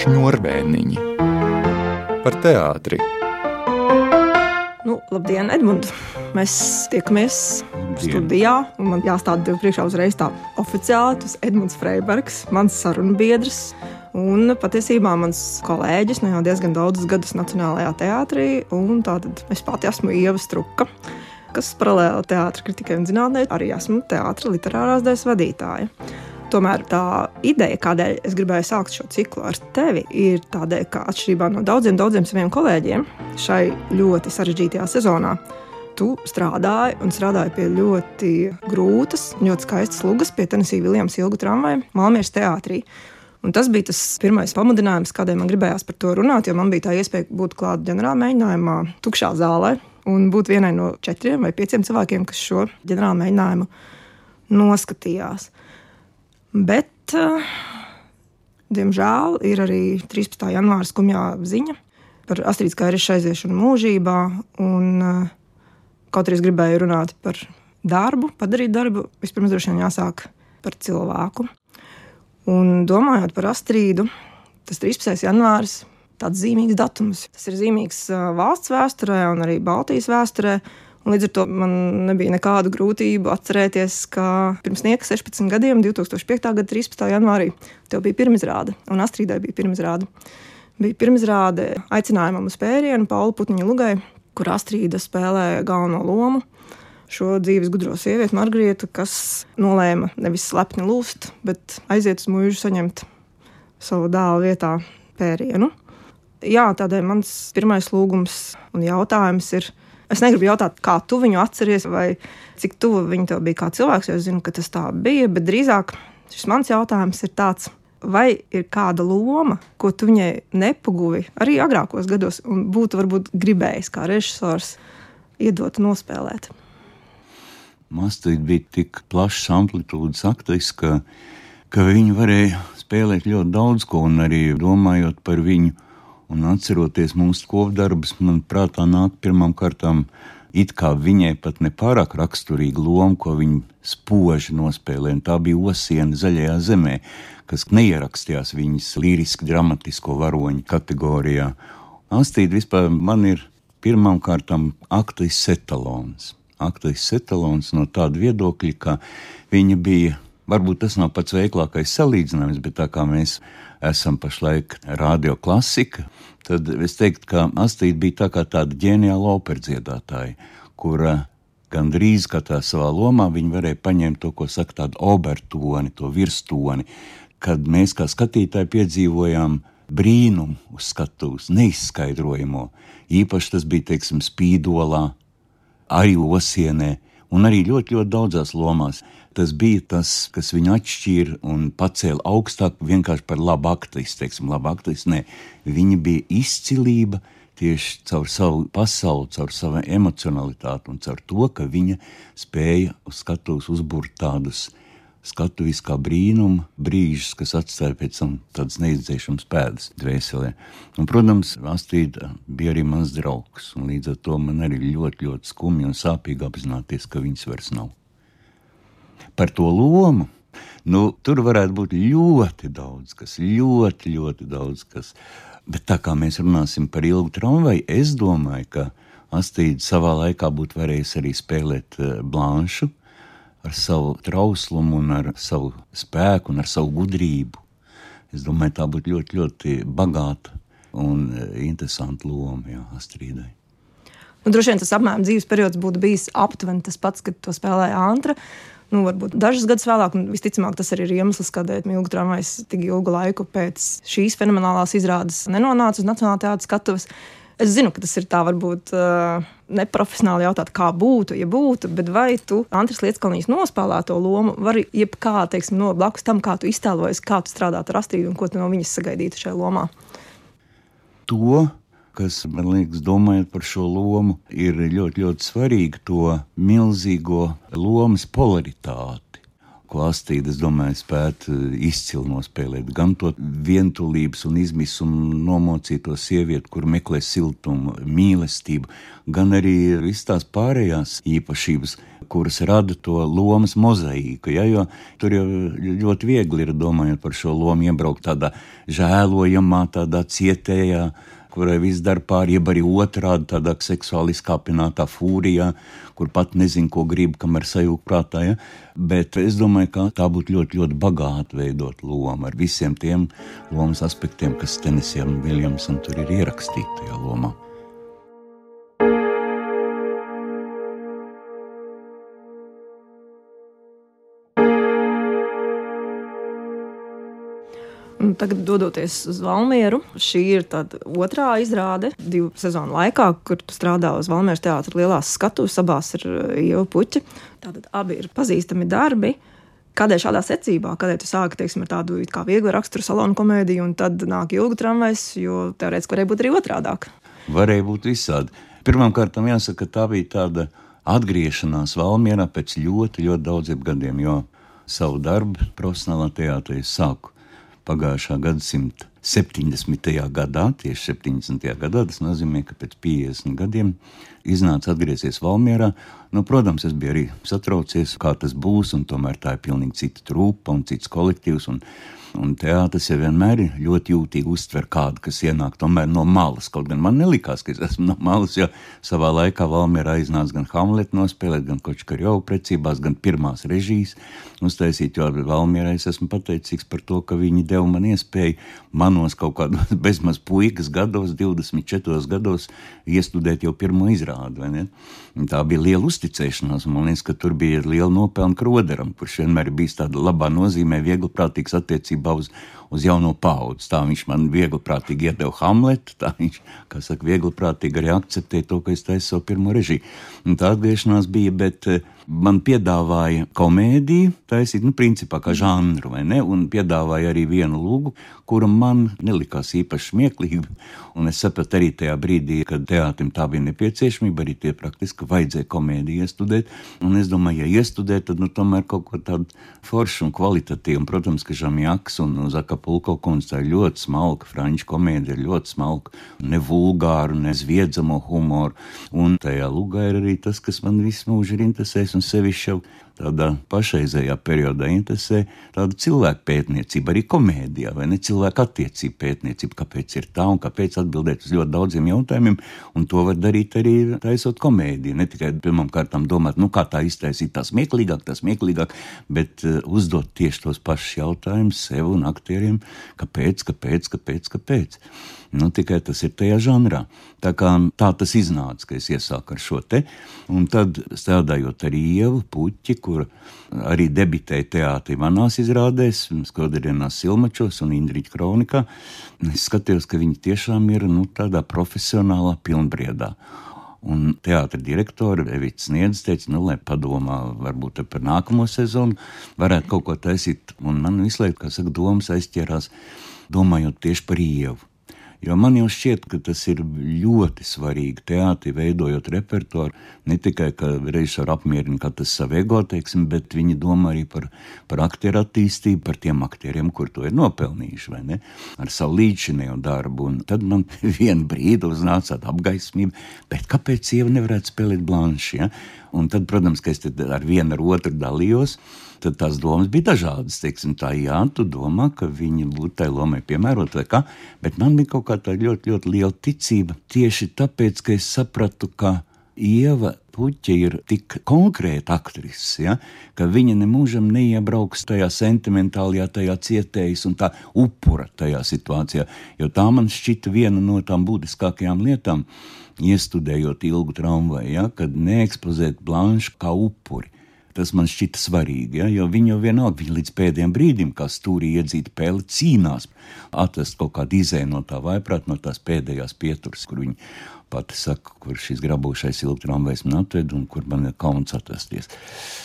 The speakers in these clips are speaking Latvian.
Šņurvēniņi par teātri. Nu, labdien, Edmunds! Mēs tiekamies studijā, man jāstāda tev priekšā uzreiz tā oficiāli. Tas ir Edmunds Freibergs, mans sarunu biedrs. Un patiesībā mans kolēģis nu jau diezgan daudzus gadus Nacionālajā teātrī, un tātad es pati esmu Ieva Struka, kas paralēli teātris kritikai un zinātnē arī esmu teātris literārās daļas vadītāja. Tomēr tā ideja, kādēļ es gribēju sākt šo ciklu ar tevi, ir tāda, ka atšķirībā no daudziem, daudziem saviem kolēģiem šai ļoti sarežģītajā sezonā, tu strādāji un strādāji pie ļoti grūtas, ļoti skaistas lugas, pie Tennessee Viljams ilgu tramvaju Malmieras teātrī. Un tas bija tas pirmais pamudinājums, kādēļ man gribējās par to runāt, jo man bija tā iespēja būt klāt ģenerāla mēģinājumā, tukšā zālē un būt vienai no četriem vai pieciem cilvēkiem, kas šo ģenerāla mēģinājumu noskatījās. Bet, uh, diemžēl, ir arī 13. janvāra skumjā ziņa par Astrīdas Kairiša aiziešanu mūžībā. Un, uh, kaut arī es gribēju runāt par darbu, padarīt darbu, vispirms droši vien jāsāk par cilvēku. Un domājot par Astrīdu, tas 13. janvāris tāds zīmīgs datums. Tas ir zīmīgs uh, valsts vēsturē un arī Baltijas vēsturē. Un līdz ar to man nebija nekādu grūtību atcerēties, ka pirms nieka 16 gadiem, 2005. gada 13. janvārī, tev bija pirmizrāde, un Astridai bija pirmizrāde. Bija pirmizrāde aicinājumam uz pērienu Paula Putniņa lugai, kur Astrīda spēlē galveno lomu. Šo dzīves gudro sievieti, Margarietu, kas nolēma nevis slepni lūst, bet aiziet uz mūžu saņemt savu dēlu vietā pērienu. Jā, tādēļ mans pirmais lūgums un jautājums ir, Es negribu jautāt, kā tu viņu atceries, vai cik tuvu viņa tev bija kā cilvēks, jo es zinu, ka tas tā bija. Bet drīzāk šis mans jautājums ir tāds, vai ir kāda loma, ko tu viņai nepaguvi arī agrākos gados, un būtu varbūt gribējis kā režisors iedot nospēlēt. Mastīt bija tik plašs amplitūdas aktris, ka, ka viņi varēja spēlēt ļoti daudz ko, un arī domājot par viņu Un atceroties mūsu kopdarbus, man prātā nāk pirmām kārtām it kā viņai pat nepārāk raksturīga loma, ko viņa spoži nospēlēja. Tā bija osiena zaļajā zemē, kas neierakstījās viņas liriski dramatisko varoņu kategorijā. Astīda vispār man ir pirmām kārtām aktris etalons. Aktris etalons no tāda viedokļa, ka viņa bija, varbūt tas nav pats veiklākais salīdzinājums, bet tā kā mēs esam pašlaik radio klasika, tad es teiktu, ka Astrid bija tā kā tāda ģeniāla operdziedātāja, kura gandrīz katrā savā lomā viņa varēja paņemt to, ko saka tādu obertoni, to virstoni, kad mēs kā skatītāji piedzīvojām brīnumu uz skatuves, neizskaidrojamo. Īpaši tas bija, teiksim, spīdolā, arī osienē, un arī ļoti, ļoti daudzās lomās. Tas bija tas, kas viņu atšķīra un pacēla augstāk vienkārši par labu aktrisu, teiksim, labu aktrisu. Nē, viņa bija izcilība tieši caur savu pasauli, caur savu emocionalitāti un caur to, ka viņa spēja uz skatuves uzbūrt tādus skatuves kā brīnuma brīžus, kas atstāja pēc tam tādas neizdzēšamas pēdas dvēselē. Un, protams, Astrīda bija arī mans draugs, un līdz ar to man arī ļoti, ļoti skumji un sāpīgi apzināties, ka viņas vairs nav. Par to lomu. Nu, tur varētu būt ļoti daudz, kas ļoti, ļoti daudz kas. Bet tā kā mēs runāsim par ilgu tramvaju, es domāju, ka Astrīda savā laikā būtu varējusi arī spēlēt uh, Blanšu, ar savu trauslumu, ar savu spēku un ar savu gudrību. Es domāju, tā būtu ļoti, ļoti bagāta un e, interesanta loma jā, Astridai. Nu, droši vien tas apmēram dzīves periods būtu bijis aptuveni tas pats, kad to spēlēja Antra. Nu, varbūt dažus gadus vēlāk, un visticamāk, tas arī ir iemesls, kādēļ Milga Tramvajs tik ilgu laiku pēc šīs fenomenālās izrādes nenonāca uz Nacionālā teātras skatuves. Es zinu, ka tas ir tā varbūt uh, neprofesionāli jautāt, kā būtu, ja būtu, bet vai tu Antras Lietskalnijas nospēlēto lomu vari jebkā, teiksim, no blakus tam, kā tu iztēlojies, kā tu strādātu ar Astrīdu un ko tu no viņas sagaidītu šajā lomā? To, kas man liekas, domājot par šo lomu, ir ļoti, ļoti svarīgi to milzīgo lomas polaritāti ko Astīda, es domāju, spētu eh, izcili nospēlēt. Gan to vientulības un izmisumu nomocīto sievieti, kur meklē siltumu, mīlestību, gan arī visas tās pārējās īpašības, kuras rada to lomas mozaīku. Ja, jo tur jau ļoti viegli ir domājot par šo lomu, iebraukt tādā žēlojamā, tādā cietējā, kurai viss dara pāri, jeb arī otrādi tādā seksuāli izkāpinātā fūrijā, kur pat nezinu, ko grib, kamēr sajūta prātā. Ja? Bet es domāju, ka tā būtu ļoti, ļoti bagāta veidot lomu ar visiem tiem lomas aspektiem, kas Tenisijam Viljamsam tur ir ierakstīti tajā lomā. Tagad, dodoties uz Valmieru, šī ir otrā izrāde divu sezonu laikā, kur tu strādā uz Valmieras teātras lielās skatuves. Abās ir uh, jau puķi. Tātad abi ir pazīstami darbi. Kādēļ šādā secībā, kādēļ tu sāki teiksim, ar tādu kā vieglu raksturu salonu komēdiju, un tad nāk ilgu tramvajs, jo teorētiski varēja būt arī otrādāk? Varēja būt visādi. Pirmkārt, jāsaka, ka tā bija tāda atgriešanās Valmjerā pēc ļoti, ļoti daudziem gadiem, jo savu darbu profesionālā teātrī sāku pagājušā gadsimta 70. gadā, tieši 70. gadā, tas nozīmē, ka pēc 50 gadiem iznāca atgriezties Valmjerā. Nu, protams, es biju arī satraucies, kā tas būs, un tomēr tā ir pilnīgi cita trupa un cits kolektīvs. Un Un teātris jau vienmēr ir ļoti jūtīgi uztver kādu, kas ienāk no malas. Kaut gan man nelikās, ka es esmu no malas, jo savā laikā Valmjerā iznāca gan Hamletu nospēlēt, gan Kočkarjovu precībās, gan pirmās režijas uztaisīt, jo Valmjerā es esmu pateicīgs par to, ka viņi deva man iespēju manos kaut kādos bezmaz puikas gados, 24 gados, iestudēt jau pirmo izrādi. Tā bija liela uzticēšanās, man liekas, ka tur bija liela nopelna Kroderam, kurš vienmēr ir bijis tādā labā nozīmē, viegliprātīgs attiecības attiecībā uz, uz jauno paudzi. Tā viņš man viegli prātīgi iedeva Hamletu, tā viņš, kā saka, viegli prātīgi arī akceptēja to, ka es taisu savu pirmo režiju. Un tā atgriešanās bija, bet uh, man piedāvāja komēdiju, taisīt, nu, principā kā žanru, vai ne? Un piedāvāja arī vienu lūgu, kura man nelikās īpaši smieklīga. Un es sapratu arī tajā brīdī, kad teātrim tā bija nepieciešamība, arī tie praktiski vajadzēja komēdiju iestudēt. Un es domāju, ja iestudēt, tad nu, tomēr kaut ko tādu foršu un kvalitatīvu. Un, protams, ka Žamjaks un Zakapulko kundze tā ir ļoti smalka, franču komēdija ir ļoti smalka, ne vulgāru, ne zviedzamo humoru. Un tajā lūgā ir arī tas, kas man visu mūžu ir interesējis un sevišķi jau tādā pašreizējā periodā interesē tāda cilvēku pētniecība, arī komēdijā, vai ne cilvēku attiecību pētniecība, kāpēc ir tā un kāpēc atbildēt uz ļoti daudziem jautājumiem, un to var darīt arī taisot komēdiju. Ne tikai pirmām kārtām domāt, nu kā tā iztaisīt tā smieklīgāk, tā smieklīgāk, bet uh, uzdot tieši tos pašus jautājumus sev un aktieriem, kāpēc, kāpēc, kāpēc, kāpēc. Nu, tikai tas ir tajā žanrā. Tā, kā, tā tas iznāca, ka es iesāku ar šo te, un tad strādājot ar Ievu Puķi, kur arī debitēja teātrī manās izrādēs, Skoderienās Silmačos un Indriķa kronikā, es skatījos, ka viņi tiešām ir nu, tādā profesionālā pilnbriedā. Un teātris direktore Evita Sniedz teica, nu, lai padomā, varbūt par nākamo sezonu varētu kaut ko taisīt. Un man visu laiku, kā saka, domas aizķērās, domājot tieši par Ievu. Jo man jau šķiet, ka tas ir ļoti svarīgi teātrī, veidojot repertuāru. Ne tikai ka režisori apmierina katrs savu ego, teiksim, bet viņi domā arī par, par aktieru attīstību, par tiem aktieriem, kur to ir nopelnījuši, vai ne? Ar savu līdzinējo darbu. Un tad man vienu brīdi uznāca tāda apgaismība, bet kāpēc sieva nevarētu spēlēt blanši? Ja? Un tad, protams, ka es ar vienu ar otru dalījos tad tās domas bija dažādas. Teiksim, tā, jā, tu domā, ka viņi būtu tai lomai piemēroti vai kā, bet man bija kaut kā tā ļoti, ļoti liela ticība tieši tāpēc, ka es sapratu, ka Ieva Puķa ir tik konkrēta aktrise, ja, ka viņa nemūžam neiebrauks tajā sentimentālajā, tajā cietējas un tā upura tajā situācijā, jo tā man šķita viena no tām būtiskākajām lietām, iestudējot ilgu tramvaju, ja, kad neekspozēt blanšu kā upuri. Tas man šķita svarīgi, ja, jo viņi jau vienalga, viņi līdz pēdējiem brīdim, kā stūrī iedzīta pēle, cīnās atrast kaut kādu izēju no tā vaiprāt, no tās pēdējās pieturas, kur viņi pati saka, kur šis grabošais ilgtramvajs man atved un kur man ir kauns atrasties.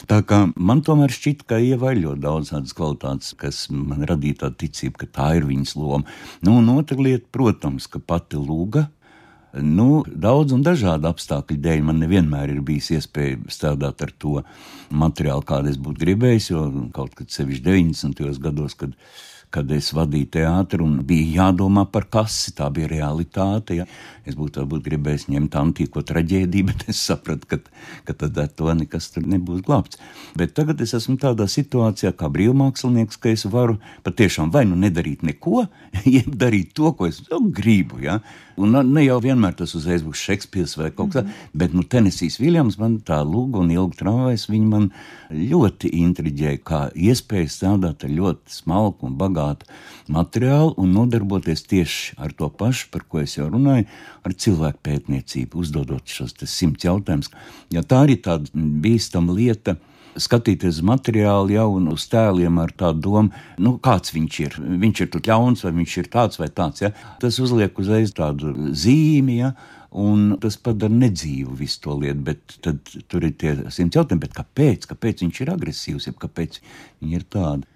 Tā kā man tomēr šķiet, ka ievaļo daudz tādas kvalitātes, kas man radīja tādu ticību, ka tā ir viņas loma. Nu, un otra lieta, protams, ka pati lūga Nu, daudz un dažādu apstākļu dēļ man nevienmēr ir bijis iespēja strādāt ar to materiālu, kādu es būtu gribējis, jo kaut kad sevišķi 90. gados, kad kad es vadīju teātru un bija jādomā par kasi. Tā bija realitāte. Ja. Es būtu varbūt gribējis ņemt antīko traģēdiju, bet es sapratu, ka, ka tad ar to nekas tur nebūs glābts. Bet tagad es esmu tādā situācijā, kā brīvmākslinieks, ka es varu patiešām vai nu nedarīt neko, jeb darīt to, ko es gribu. Ja. Un ne jau vienmēr tas uzreiz būs Šekspīrs vai kaut kas tāds, mm -hmm. bet nu, Tenesijs Viljams man tā lūga un ilgi tramvajs, viņi man ļoti intriģēja, kā iespēja strādāt ar ļoti smalku un bagātu materiālu un nodarboties tieši ar to pašu, par ko es jau runāju, ar cilvēku pētniecību, uzdodot šos simts jautājumus. Ja tā ir tāda bīstama lieta, skatīties uz materiālu jau uz tēliem ar tādu domu, nu, kāds viņš ir. Viņš ir tur ļauns, vai viņš ir tāds vai tāds. Ja? Tas uzliek uzreiz tādu zīmi. Ja? Un tas padara nedzīvu visu to lietu, bet tad tur ir tie simts jautājumi, kāpēc? kāpēc viņš ir agresīvs, ja kāpēc viņi ir tādi.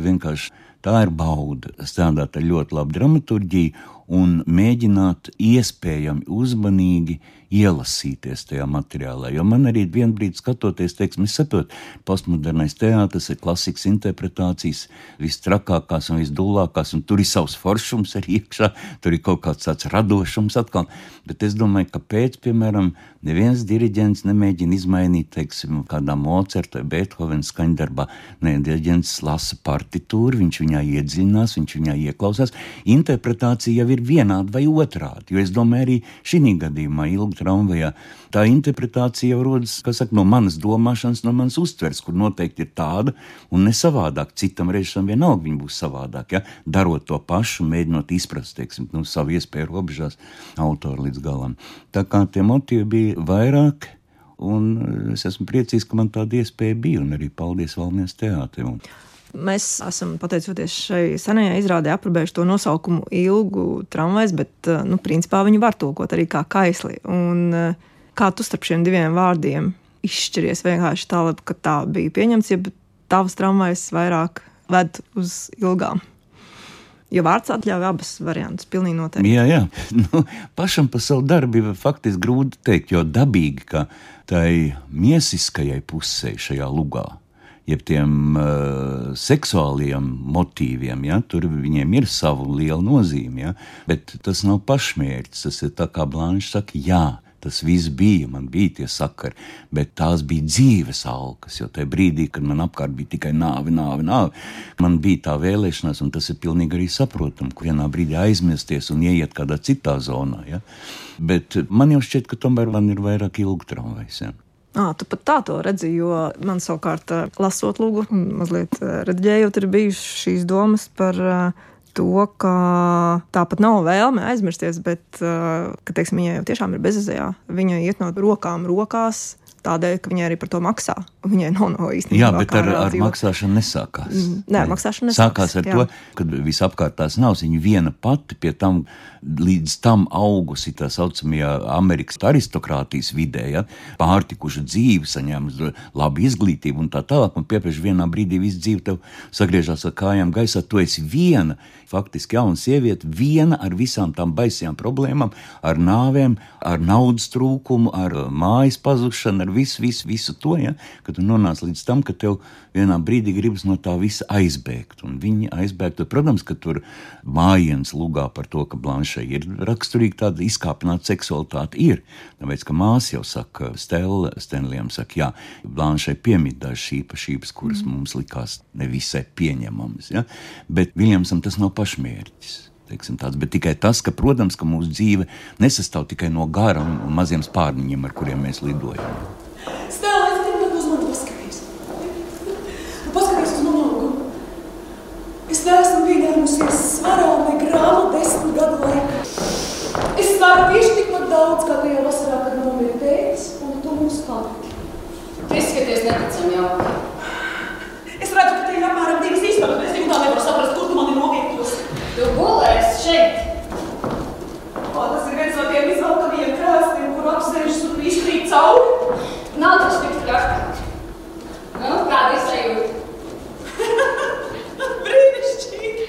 Vienkārši tā ir bauda strādāt ar ļoti labu dramaturgiju un mēģināt iespējami uzmanīgi ielasīties tajā materiālā. Jo man arī vienā brīdī skatoties, teiksim, es saprotu, postmodernais teātris ir klasikas interpretācijas, visstrakākās un visdūlākās, un tur ir savs foršums arī iekšā, tur ir kaut kāds tāds radošums atkal. Bet es domāju, kāpēc, piemēram, neviens diriģents nemēģina izmainīt, teiksim, kādā Mocerta vai Beethovena skaņdarbā. Nē, diriģents lasa partitūru, viņš viņā iedziļinās, viņš viņā ieklausās. Interpretācija jau ir vienāda vai otrādi, jo es domāju, arī šī gadījumā ilgi tramvajā. Tā interpretācija jau rodas saka, no manas domāšanas, no manas uztveres, kur noteikti ir tāda un ne savādāk. Citam reizam vienalga viņa būs savādāk. Ja? Darot to pašu, mēģinot izprast teiksim, nu, savu iespēju robežās, autoru līdz galam. Tā kā tie motīvi bija vairāk. Un es esmu priecīgs, ka man tāda iespēja bija, arī paldies Valmijas teātrim. Mēs esam, pateicoties šai senajai izrādē, aprobējuši to nosaukumu ilgu tramvajs, bet nu, principā viņu var tulkot arī kā kaisli. Un, kā tu starp šiem diviem vārdiem izšķiries vienkārši tā, ka tā bija pieņemts, ja tavs tramvajs vairāk ved uz ilgām? Jo vārds atļauj abas variantus. Jā, jā. Nu, pašam par savu darbu ir faktiski grūti pateikt, jo dabīgi, ka tai miesiskajai pusē šajā lugā jeb tiem uh, seksuāliem motīviem, ja, tur viņiem ir sava liela nozīme. Ja, bet tas nav pašmērķis. Tas ir tā kā Blanche saka, jā. Tas viss bija, man bija tie sakari, bet tās bija dzīves alkas. Jo tajā brīdī, kad man apkārt bija tikai nāve, nāve, nāve, man bija tā vēlēšanās, un tas ir pilnīgi arī saprotami, kur vienā brīdī aizmirsties un ieiet kādā citā zonā. Ja? Bet man jau šķiet, ka tomēr man ir vairāk ilgu tramvajs. Ja? À, tu pat tā to redzi, jo man savukārt, lasot lūgu, mazliet redzējot, ir bijušas šīs domas par to, ka tāpat nav vēlme aizmirsties, bet ka teiksim, viņa jau tiešām ir bezizējā. Viņa iet no rokām rokās tādēļ, ka viņai arī par to maksā. Viņai nav no īstenībā. Jā, bet ar, ar maksāšanu nesākās. Mm, nē, ar maksāšanu nesākās. Sākās ar jā. to, ka visapkārtās nav viņa viena pati pie tam. Līdz tam augusi tā saucamajā Amerikas aristokrātijas vidē, ja, pārtikuša dzīve, saņēmusi labu izglītību un tā tālāk. Un pieprasa vienā brīdī visu dzīvi tev sagriežās ar kājām gaisā. Tu esi viena, faktiski jauna sieviete, viena ar visām tām baisajām problēmām, ar nāvēm, ar naudas trūkumu, ar mājas pazušanu, ar visu, visu, visu to, ja, ka tu nonāc līdz tam, ka tev vienā brīdī gribas no tā visa aizbēgt. Un viņi aizbēgtu, protams, ka tur mājiens lugā par to, ka Blanšai ir raksturīga tāda izkāpināta seksualitāte. Ir. Tāpēc, ka māsa jau saka, Stela Stenlijam saka, jā, Blanšai piemīt dažas īpašības, kuras mm. mums likās nevisai pieņemamas. Ja? Bet Viljamsam tas nav pašmērķis. Tāds, bet tikai tas, ka, protams, ka mūsu dzīve nesastāv tikai no gara un, un maziem spārniņiem, ar kuriem mēs lidojam. Stela, es gribu, lai uzmanīgi paskaties. Paskaties uz manu augu. Es neesmu pieņēmusies svarā ne grāmu desmit gadu laikā. Es svaru tieši tikpat daudz, kā tajā vasarā, kad nomira tētis un tu mums paliki. Tu izskaties neticami jauki. Es redzu, ka te ir apmēram divas istabas, bet es tik tā nevaru saprast, kur tu mani novietos. Tu gulēsi šeit. O, tas ir viens no tiem izvelkamajiem krāstiem, kur apsēžas un izkrīt cauri. Nav tas tik traki. Nu, kāda ir sajūta? Brīnišķīgi.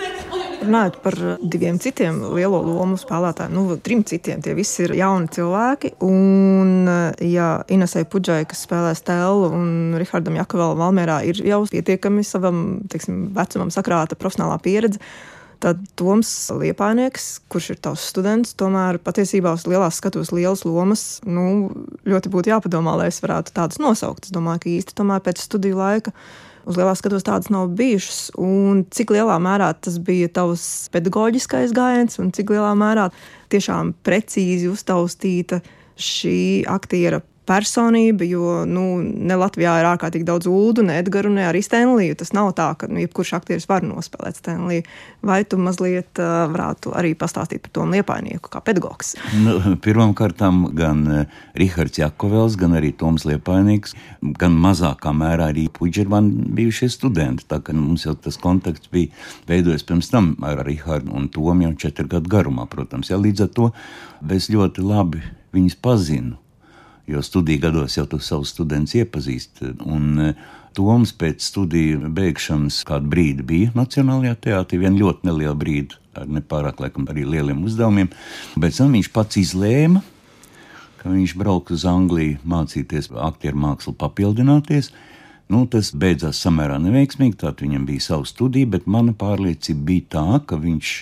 Ne, man jau Runājot par diviem citiem lielo lomu spēlētājiem, nu, trim citiem, tie visi ir jauni cilvēki. Un, ja Inesai Pudžai, kas spēlē Stēlu, un Rihardam Jakovēlam Valmērā ir jau pietiekami savam teiksim, vecumam sakrāta profesionālā pieredze, tad Toms Liepainieks, kurš ir tavs students, tomēr patiesībā uz lielās skatuves lielas lomas, nu, ļoti būtu jāpadomā, lai es varētu tādus nosaukt. Es domāju, ka īsti tomēr pēc studiju laika uz lielās skatos tādas nav bijušas. Un cik lielā mērā tas bija tavs pedagoģiskais gājiens, un cik lielā mērā tiešām precīzi uztaustīta šī aktiera personība, jo nu, ne Latvijā ir ārkārtīgi daudz ūdu, ne Edgars, ne arī Stenliju. Tas nav tā, ka nu, jebkurš aktieris var nospēlēt Stenliju. Vai tu mazliet uh, varētu arī pastāstīt par to liepainieku kā pedagogs? Nu, Pirmkārt, gan Rihards Jakovels, gan arī Toms Liepainieks, gan mazākā mērā arī Puģerman bijušie studenti. Tā kā nu, mums jau tas kontakts bija veidojies pirms tam ar Rihardu un Tomu jau četru gadu garumā, protams. Ja, līdz ar to es ļoti labi viņus pazinu jo studiju gados jau tu savus studentus iepazīsti. Un e, Toms pēc studiju beigšanas kādu brīdi bija Nacionālajā teātrī, vien ļoti nelielu brīdi, ar nepārāk laikam arī lieliem uzdevumiem. Bet tam viņš pats izlēma, ka viņš brauks uz Angliju mācīties aktieru mākslu, papildināties. Nu, tas beidzās samērā neveiksmīgi, tad viņam bija sava studija, bet mana pārliecība bija tā, ka viņš,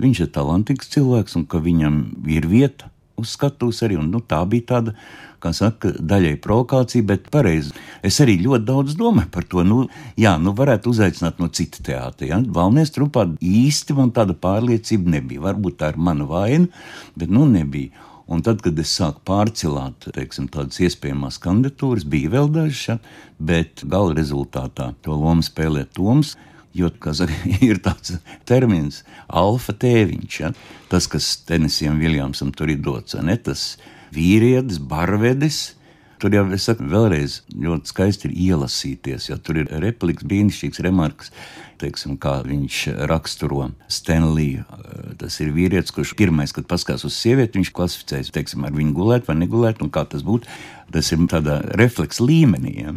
viņš ir talantīgs cilvēks un ka viņam ir vieta uz skatuves arī. Un, nu, tā bija tāda kā saka, daļai provokācija, bet pareizi. Es arī ļoti daudz domāju par to. Nu, jā, nu varētu uzaicināt no cita teātra. Ja? Valnies trupā īsti man tāda pārliecība nebija. Varbūt tā ir mana vaina, bet nu nebija. Un tad, kad es sāku teiksim, tādas iespējamas kandidatūras, bija vēl dažas, ja? bet gala rezultātā to lomu spēlē Toms. Jo ir tāds termins, alfa tēviņš, ja? tas, kas Tenisijam Viljamsam tur ir dots, ne tas vīrietis, barvedis. Tur jau es saku, vēlreiz ļoti skaisti ir ielasīties, jo tur ir repliks, brīnišķīgs remarks, teiksim, kā viņš raksturo Stanley. Tas ir vīrietis, kurš pirmais, kad paskatās uz sievieti, viņš klasificēs, teiksim, ar viņu gulēt vai negulēt, un kā tas būtu. Tas ir tādā refleksa līmenī. Ja?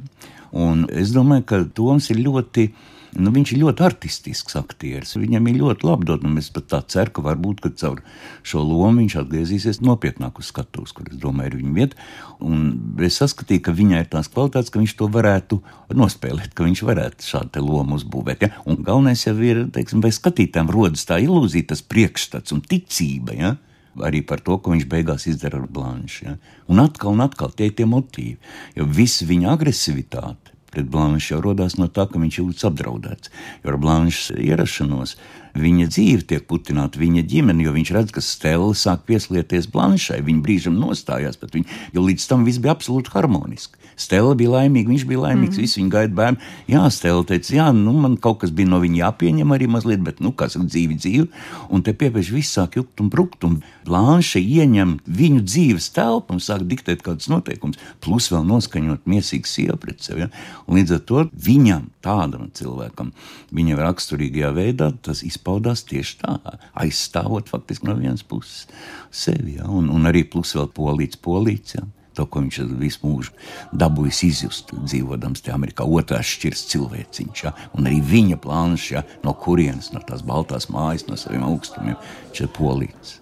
Un es domāju, ka Toms ir ļoti Nu, viņš ir ļoti artistisks aktieris. Viņam ir ļoti labi dot, un es pat tā ceru, ka varbūt ka caur šo lomu viņš atgriezīsies nopietnāk uz skatuves, kur es domāju, ir viņa vieta. Un es saskatīju, ka viņai ir tās kvalitātes, ka viņš to varētu nospēlēt, ka viņš varētu šādu lomu uzbūvēt. Ja? Un galvenais jau ir, teiksim, vai skatītājiem rodas tā ilūzija, tas priekšstats un ticība. Ja? arī par to, ko viņš beigās izdara ar Blanšu. Ja? Un atkal un atkal tie ir tie motīvi, jo visa viņa agresivitāte pret Blanšu jau radās no tā, ka viņš jūtas apdraudēts. Jo ar Blanšas ierašanos viņa dzīve tiek putināta, viņa ģimene, jo viņš redz, ka Stela sāk pieslieties Blanšai. Viņa brīžam nostājās pret viņu, jo līdz tam viss bija absolūti harmoniski. Stela bija laimīga, viņš bija laimīgs, mm. visi viņa gaida bērnu. Jā, Stela teica, jā, nu man kaut kas bija no viņa jāpieņem arī mazliet, bet, nu, kā saka, dzīvi dzīvi. Un te piepiež viss sāk jukt un brukt, un Blanša ieņem viņu dzīves telpu un sāk diktēt kādus noteikumus, plus vēl noskaņot miesīgu sievu pret sevi. Ja? Līdz ar to viņam, tādam cilvēkam, viņa raksturīgajā veidā tas izpaudās tieši tā, aizstāvot faktiski no vienas puses sevi, ja? un, un arī plus vēl polīts, polīts. Ja? to, ko viņš visu mūžu dabūjis izjust, dzīvodams te Amerikā, otrās šķirs cilvēciņš, ja? un arī viņa plāns, ja? no kurienes, no tās baltās mājas, no saviem augstumiem, šeit polīts.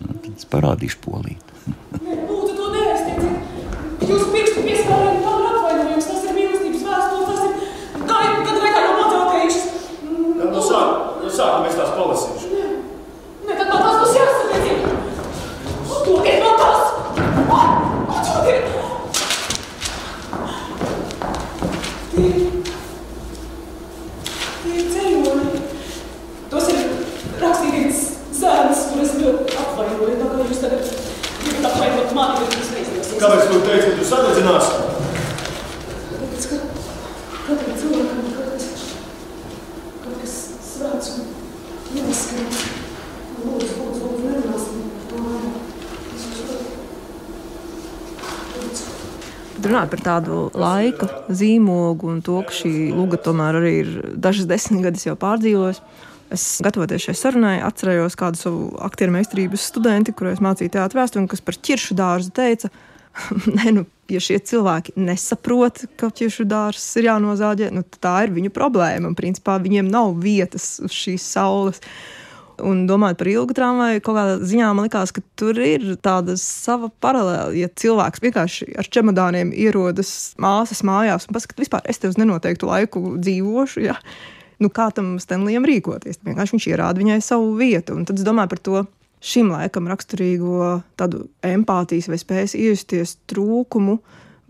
Nu, tad es parādīšu polīti. Lūdzu, to neaiztieciet! Jūs pirkstu piespēlējat sāk, no sākuma es tās palasīšu. Nē, nē, tad man tās būs jāsapieciet. Dodiet man tās! Dodiet! Tie, tie ir ceļojumi. Tos ir rakstīts zēns, kur es ļoti apvainoju. Tā kā jūs tagad gribat apvainot mani, bet jūs neizdosies. Kāpēc tu teici, ka tu sadedzināsi? Tāpēc, ka katram cilvēkam ir kaut kas, kaut kas svēts un jāskan. Lūdzu, lūdzu, lūdzu, nerunāsim par to vairāk. Es jūs ļoti- Lūdzu. Runāt par tādu laika zīmogu un to, ka šī luga tomēr arī ir dažas desmitgades jau pārdzīvojusi. Es, gatavoties šai sarunai, atcerējos kādu savu aktieru meistarības studenti, kurai es mācīju teātrus vēsturi, kas par ķiršu dārzu teica, Nē, nu, ja šie cilvēki nesaprot, ka ķiršu dārzs ir jānozāģē, nu, tā ir viņu problēma. Un, principā, viņiem nav vietas uz šīs saules. Un domājot par ilgu tramvaju, kaut kādā ziņā man likās, ka tur ir tāda sava paralēla. Ja cilvēks vienkārši ar čemodāniem ierodas māsas mājās un pasakā, vispār es te uz nenoteiktu laiku dzīvošu, ja? nu, kā tam Stenlijam rīkoties? Vienkārši viņš ierāda viņai savu vietu. Un tad es domāju par to šim laikam raksturīgo tādu empātijas vai spējas iejusties trūkumu.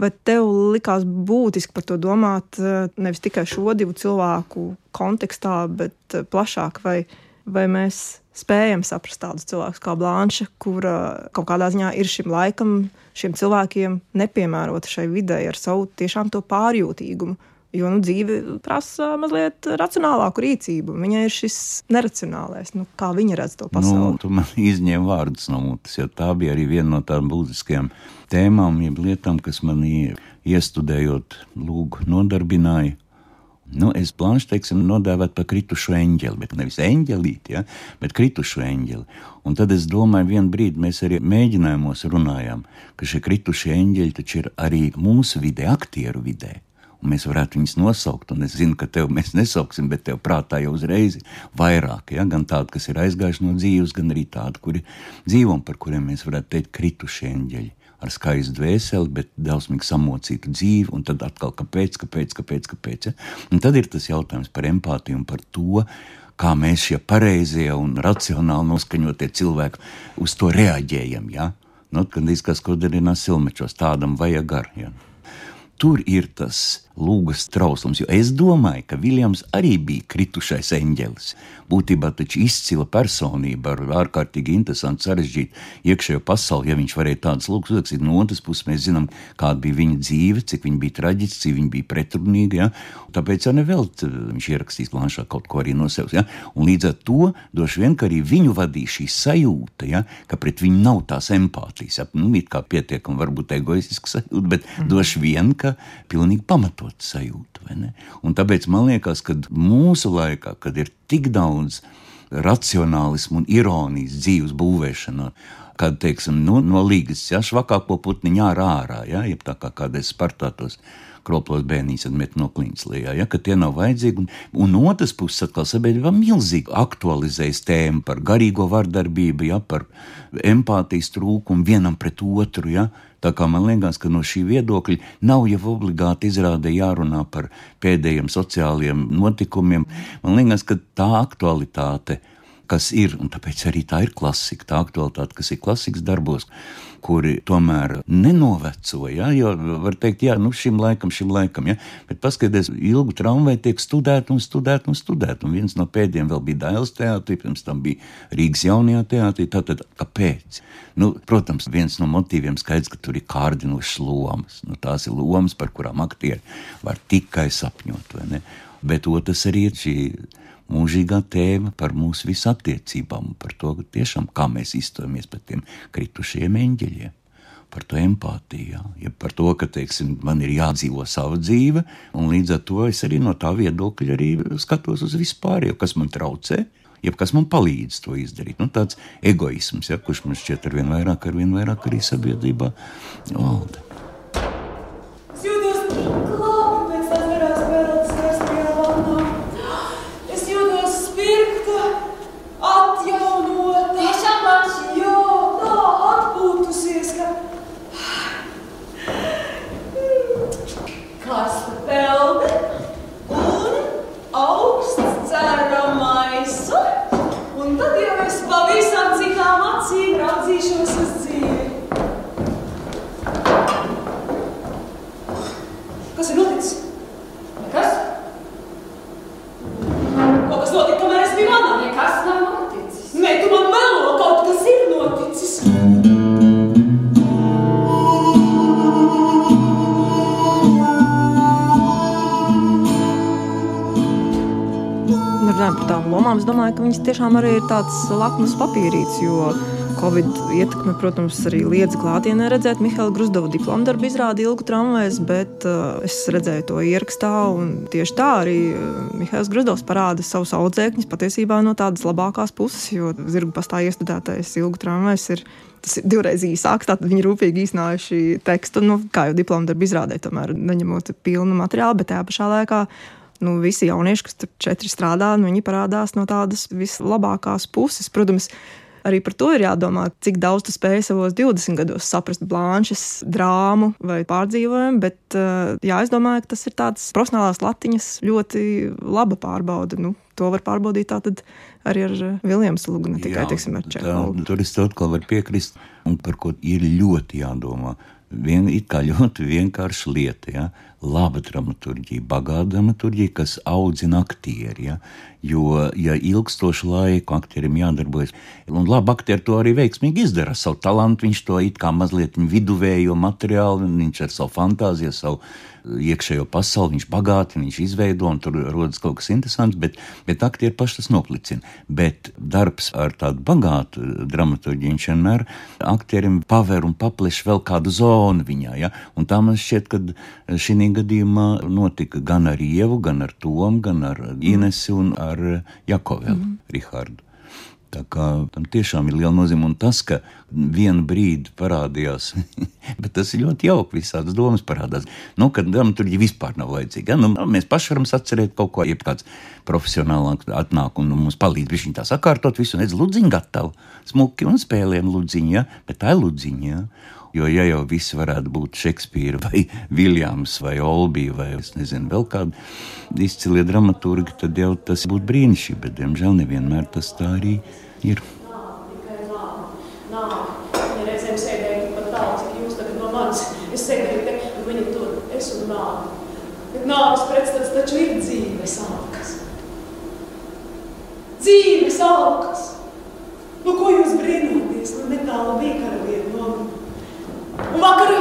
Vai tev likās būtiski par to domāt eh, nevis tikai šo divu cilvēku kontekstā, bet eh, plašāk? Vai vai mēs spējam saprast tādus cilvēkus kā Blanša, kura kaut kādā ziņā ir šim laikam, šiem cilvēkiem nepiemērota šai vidē ar savu tiešām to pārjūtīgumu. Jo nu, dzīve prasa mazliet racionālāku rīcību. Viņai ir šis neracionālais, nu, kā viņa redz to pasauli. Nu, tu man izņēmi vārdus no mutes, jo tā bija arī viena no tādām būtiskajām tēmām, jeb lietām, kas man iestudējot, lūgu nodarbināja. Nu, es plānoju, teiksim, nodēvēt par kritušu eņģeli, bet nevis eņģelīti, ja, bet kritušu eņģeli. Un tad es domāju, vienu brīdi mēs arī mēģinājumos runājām, ka šie kritušie eņģeļi taču ir arī mūsu vidē, aktieru vidē. Un mēs varētu viņus nosaukt, un es zinu, ka tev mēs nesauksim, bet tev prātā jau uzreiz ir vairāk, ja? gan tādi, kas ir aizgājuši no dzīves, gan arī tādi, kuri dzīvo un par kuriem mēs varētu teikt kritušie eņģeļi ar skaistu dvēseli, bet drausmīgi samocītu dzīvi, un tad atkal kāpēc, kāpēc, kāpēc. kāpēc ja? Un tad ir tas jautājums par empātiju un par to, kā mēs šie pareizie un racionāli noskaņotie cilvēki uz to reaģējam. Ja? Nu, kad izskatās, ko darīja Silmečos, tādam vajag gar. Ja? Tur ir tas lūgas trauslums, jo es domāju, ka Viljams arī bija kritušais eņģelis būtībā taču izcila personība ar ārkārtīgi interesantu, sarežģītu iekšējo pasauli, ja viņš varēja tādas lūgas uzrakstīt. No otras puses, mēs zinām, kāda bija viņa dzīve, cik viņa bija traģiska, cik viņa bija pretrunīga. Ja? Tāpēc jau nevēl viņš ierakstīs planšā kaut ko arī no sevis. Ja? Un līdz ar to droši vien, arī viņu vadīja šī sajūta, ja? ka pret viņu nav tās empātijas. Ja? Nu, it kā pietiekami varbūt egoistiska sajūta, bet mm. droši vien, ka pilnīgi pamatot sajūta. Un tāpēc man liekas, ka mūsu laikā, kad ir tik daudz racionālismu un ironijas dzīves būvēšanā, kad, teiksim, nu, no līgas, ja švakāko putniņu ārā, ja, jeb tā kā kādreiz Spartātos kroplos bērnīs met no klīnas lijā, ja, ka tie nav vajadzīgi. Un, un otrs puses atkal sabiedrība milzīgi aktualizējas tēmu par garīgo vardarbību, ja, par empātijas trūkumu vienam pret otru, ja, Tā kā man liekas, ka no šī viedokļa nav jau obligāti izrādē jārunā par pēdējiem sociālajiem notikumiem. Man liekas, ka tā aktualitāte, kas ir, un tāpēc arī tā ir klasika, tā aktualitāte, kas ir klasikas darbos, kuri tomēr nenoveco. Ja? Jo var teikt, jā, nu šim laikam, šim laikam, ja? bet paskatieties, ilgu tramvaju tiek studēta un studēta un studēta. Un viens no pēdējiem vēl bija Dailas teātris, pirms tam bija Rīgas jaunajā teātrī. Tātad, kāpēc? Nu, protams, viens no motīviem skaidrs, ka tur ir kārdinošas lomas. Nu, tās ir lomas, par kurām aktieri var tikai sapņot. Bet otrs arī ir šī mūžīgā tēma par mūsu visu attiecībām, par to, tiešām, kā mēs izturjamies pret tiem kritušiem eņģeļiem. Par to empātiju, ja par to, ka teiksim, man ir jādzīvo sava dzīve, un līdz ar to es arī no tā viedokļa arī skatos uz vispārējo, kas man traucē, jeb kas man palīdz to izdarīt. Nu, tāds egoisms, ja, kurš man šķiet ar vien vairāk, ar vien vairāk arī sabiedrībā valda. lomām, es tiešām arī ir tāds lakmus papīrīts, jo Covid ietekme, protams, arī liedza klātienē redzēt Mihaila Grusdova diplomu darbu izrādi ilgu tramvajas, bet uh, es redzēju to ierakstā, un tieši tā arī uh, Mihails Grusdovs parāda savus audzēkņus patiesībā no tādas labākās puses, jo zirgu pastā iestudētais ilgu tramvajas ir tas ir divreiz īsāks. Tad viņi rūpīgi iznājuši tekstu, nu, kā jau diplomu darbu izrādē, tomēr neņemot pilnu materiālu, bet tajā pašā laikā nu, visi jaunieši, kas tur četri strādā, nu, viņi parādās no tādas vislabākās puses. Protams, Arī par to ir jādomā, cik daudz tu spēj savos 20 gados saprast blanšas, drāmu vai pārdzīvojumu. Bet, eh, jā, es domāju, ka tas ir tāds profesionālās latiņas ļoti laba pārbauda. Nu, to var pārbaudīt tātad arī ar Viljams Lūgu, ne tikai, Jā, teiksim, ar Čekovu. Tur es atkal varu piekrist, un par ko ir ļoti jādomā. Vien, it kā ļoti vienkārša lieta. Ja? Laba dramaturgija, bagāta dramaturgija, kas audzina aktieri. Ja? Jo, ja ilgstošu laiku aktierim jādarbojas, un labi, aktieri to arī veiksmīgi izdara, savu talantu, viņš to it kā mazliet viduvējo materiālu, viņš ar savu fantāziju, savu iekšējo pasauli, viņš bagātina, viņš izveido, un tur rodas kaut kas interesants, bet, bet aktieri paši tas noplicina. Bet darbs ar tādu bagātu dramaturģiju viņš vienmēr aktierim paver un papleš vēl kādu zonu viņā. Ja? Un tā man šķiet, ka šī gadījumā notika gan ar Ievu, gan ar Tomu, gan ar Inesi un ar Jakovelu mm. Rihardu. Tā kā tam tiešām ir liela nozīme. Un tas, ka vienu brīdi parādījās, bet tas ir ļoti jauki, visādas domas parādās. Nu, kad dramaturgi vispār nav vajadzīga. Ja? Nu, mēs paši varam atcerēt kaut ko, ja kāds profesionālāk atnāk un mums palīdz viņa tā sakārtot visu, un redz, ludziņu gatavu, smuki un spēlēm ludziņu, ja? bet tā ir ludziņa. Ja? Jo, ja jau visi varētu būt Šekspīra, vai Viljams, vai Olbija, vai nezinu, vēl kādi izcilie dramaturgi, tad jau tas būtu brīnišķīgi. Bet, diemžēl, nevienmēr tas tā arī ir. Es es nāves pretstats taču ir dzīves alkas. Dzīves alkas! Nu, ko jūs brīnoties? Nu, netālu bija karalieni bakır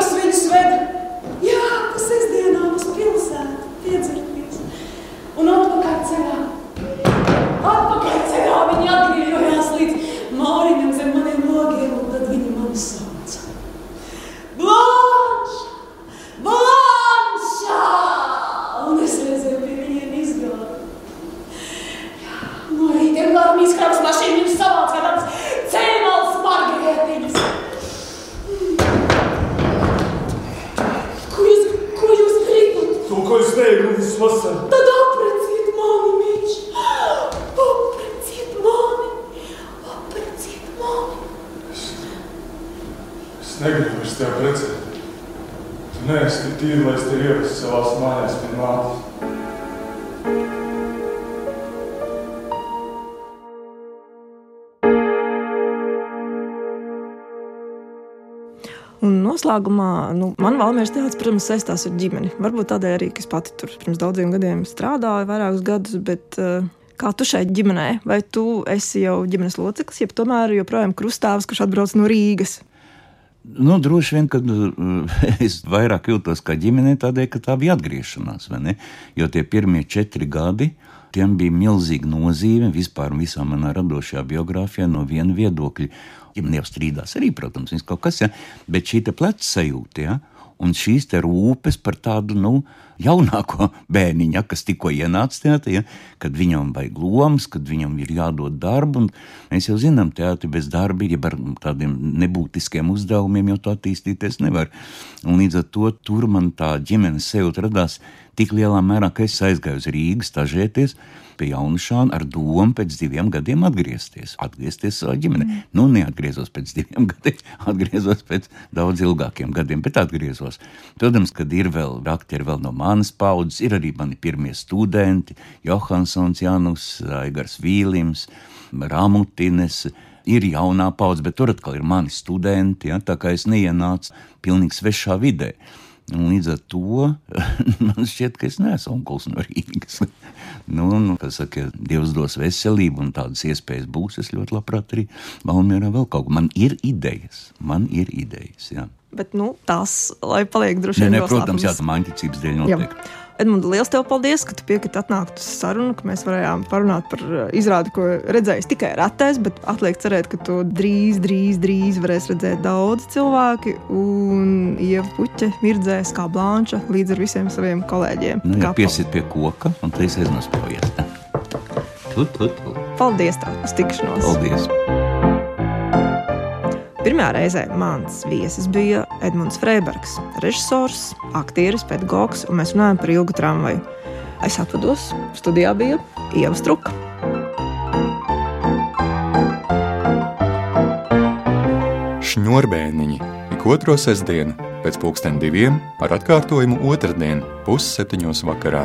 negribu vairs tevi precēt. Tu neesi tik tīri, lai es tevi ievestu savās mājās pie mātes. Un noslēgumā, nu, man Valmīras teātris, protams, saistās ar ģimeni. Varbūt tādēļ arī, ka es pati tur pirms daudziem gadiem strādāju, vairākus gadus, bet uh, kā tu šeit ģimenē? Vai tu esi jau ģimenes loceklis, jeb tomēr joprojām krustāvs, kurš atbrauc no Rīgas? Nu, droši vien, ka uh, es vairāk jūtos kā ģimenē, tādēļ, ka tā bija atgriešanās. Jo tie pirmie četri gadi, tiem bija milzīga nozīme vispār visā manā radošajā biogrāfijā no viena viedokļa. Ģimene jau strīdās arī, protams, kaut kas, ja, bet šī pleca sajūta, ja, un šīs rūpes par tādu nu, jaunāko bērniņu, kas tikko ienāca teātrī, ja, kad viņam vajag lomas, kad viņam ir jādod darbu. Mēs jau zinām, teātris bez darba, ja ar tādiem nebūtiskiem uzdevumiem jau tā attīstīties nevar. Un līdz ar to tur man tā ģimenes sajūta radās tik lielā mērā, ka es aizgāju uz Rīgas stažēties pie Jaunšāna ar domu pēc diviem gadiem atgriezties, atgriezties savā ģimenē. Mm. Nu, neatgriezos pēc diviem gadiem, atgriezos pēc daudz ilgākiem gadiem, bet atgriezos. Protams, kad ir vēl aktieri vēl no manas paudzes, ir arī mani pirmie studenti - Johansons, Janus, Aigars Vīlims, Ramutines ir jaunā paudze, bet tur atkal ir mani studenti. Ja, tā kā es neienācu pilnīgi svešā vidē. Un līdz ar to man šķiet, ka es neesmu onkulis no Rīgas. nu, nu, saka, Dievs dos veselību un tādas iespējas būs. Es ļoti labprāt arī Valmjerā vēl kaut ko. Man ir idejas, man ir idejas. Jā. Bet nu, tās, lai paliek droši vien, protams, jā, tā māņķicības dēļ noteikti. Jā. Edmunds, liels tev paldies, ka tu piekriti atnākt uz sarunu, ka mēs varējām parunāt par uh, izrādi, ko redzējis tikai retais, bet atliek cerēt, ka to drīz, drīz, drīz varēs redzēt daudz cilvēki. Un Ieva Puķa mirdzēs kā blanča līdz ar visiem saviem kolēģiem. Nu, jā, piesit pie koka un tut, tut. Paldies tev uz tikšanos! Paldies! Pirmā reizē mans viesis bija Edmunds Freibergs, režisors, aktieris, pedagogs, un mēs runājam par ilgu tramvaju. Es atvados, studijā bija Ieva Struka. Šņurbēniņi ik otro sestdienu pēc pulksten diviem ar atkārtojumu otrdien pusseptiņos vakarā.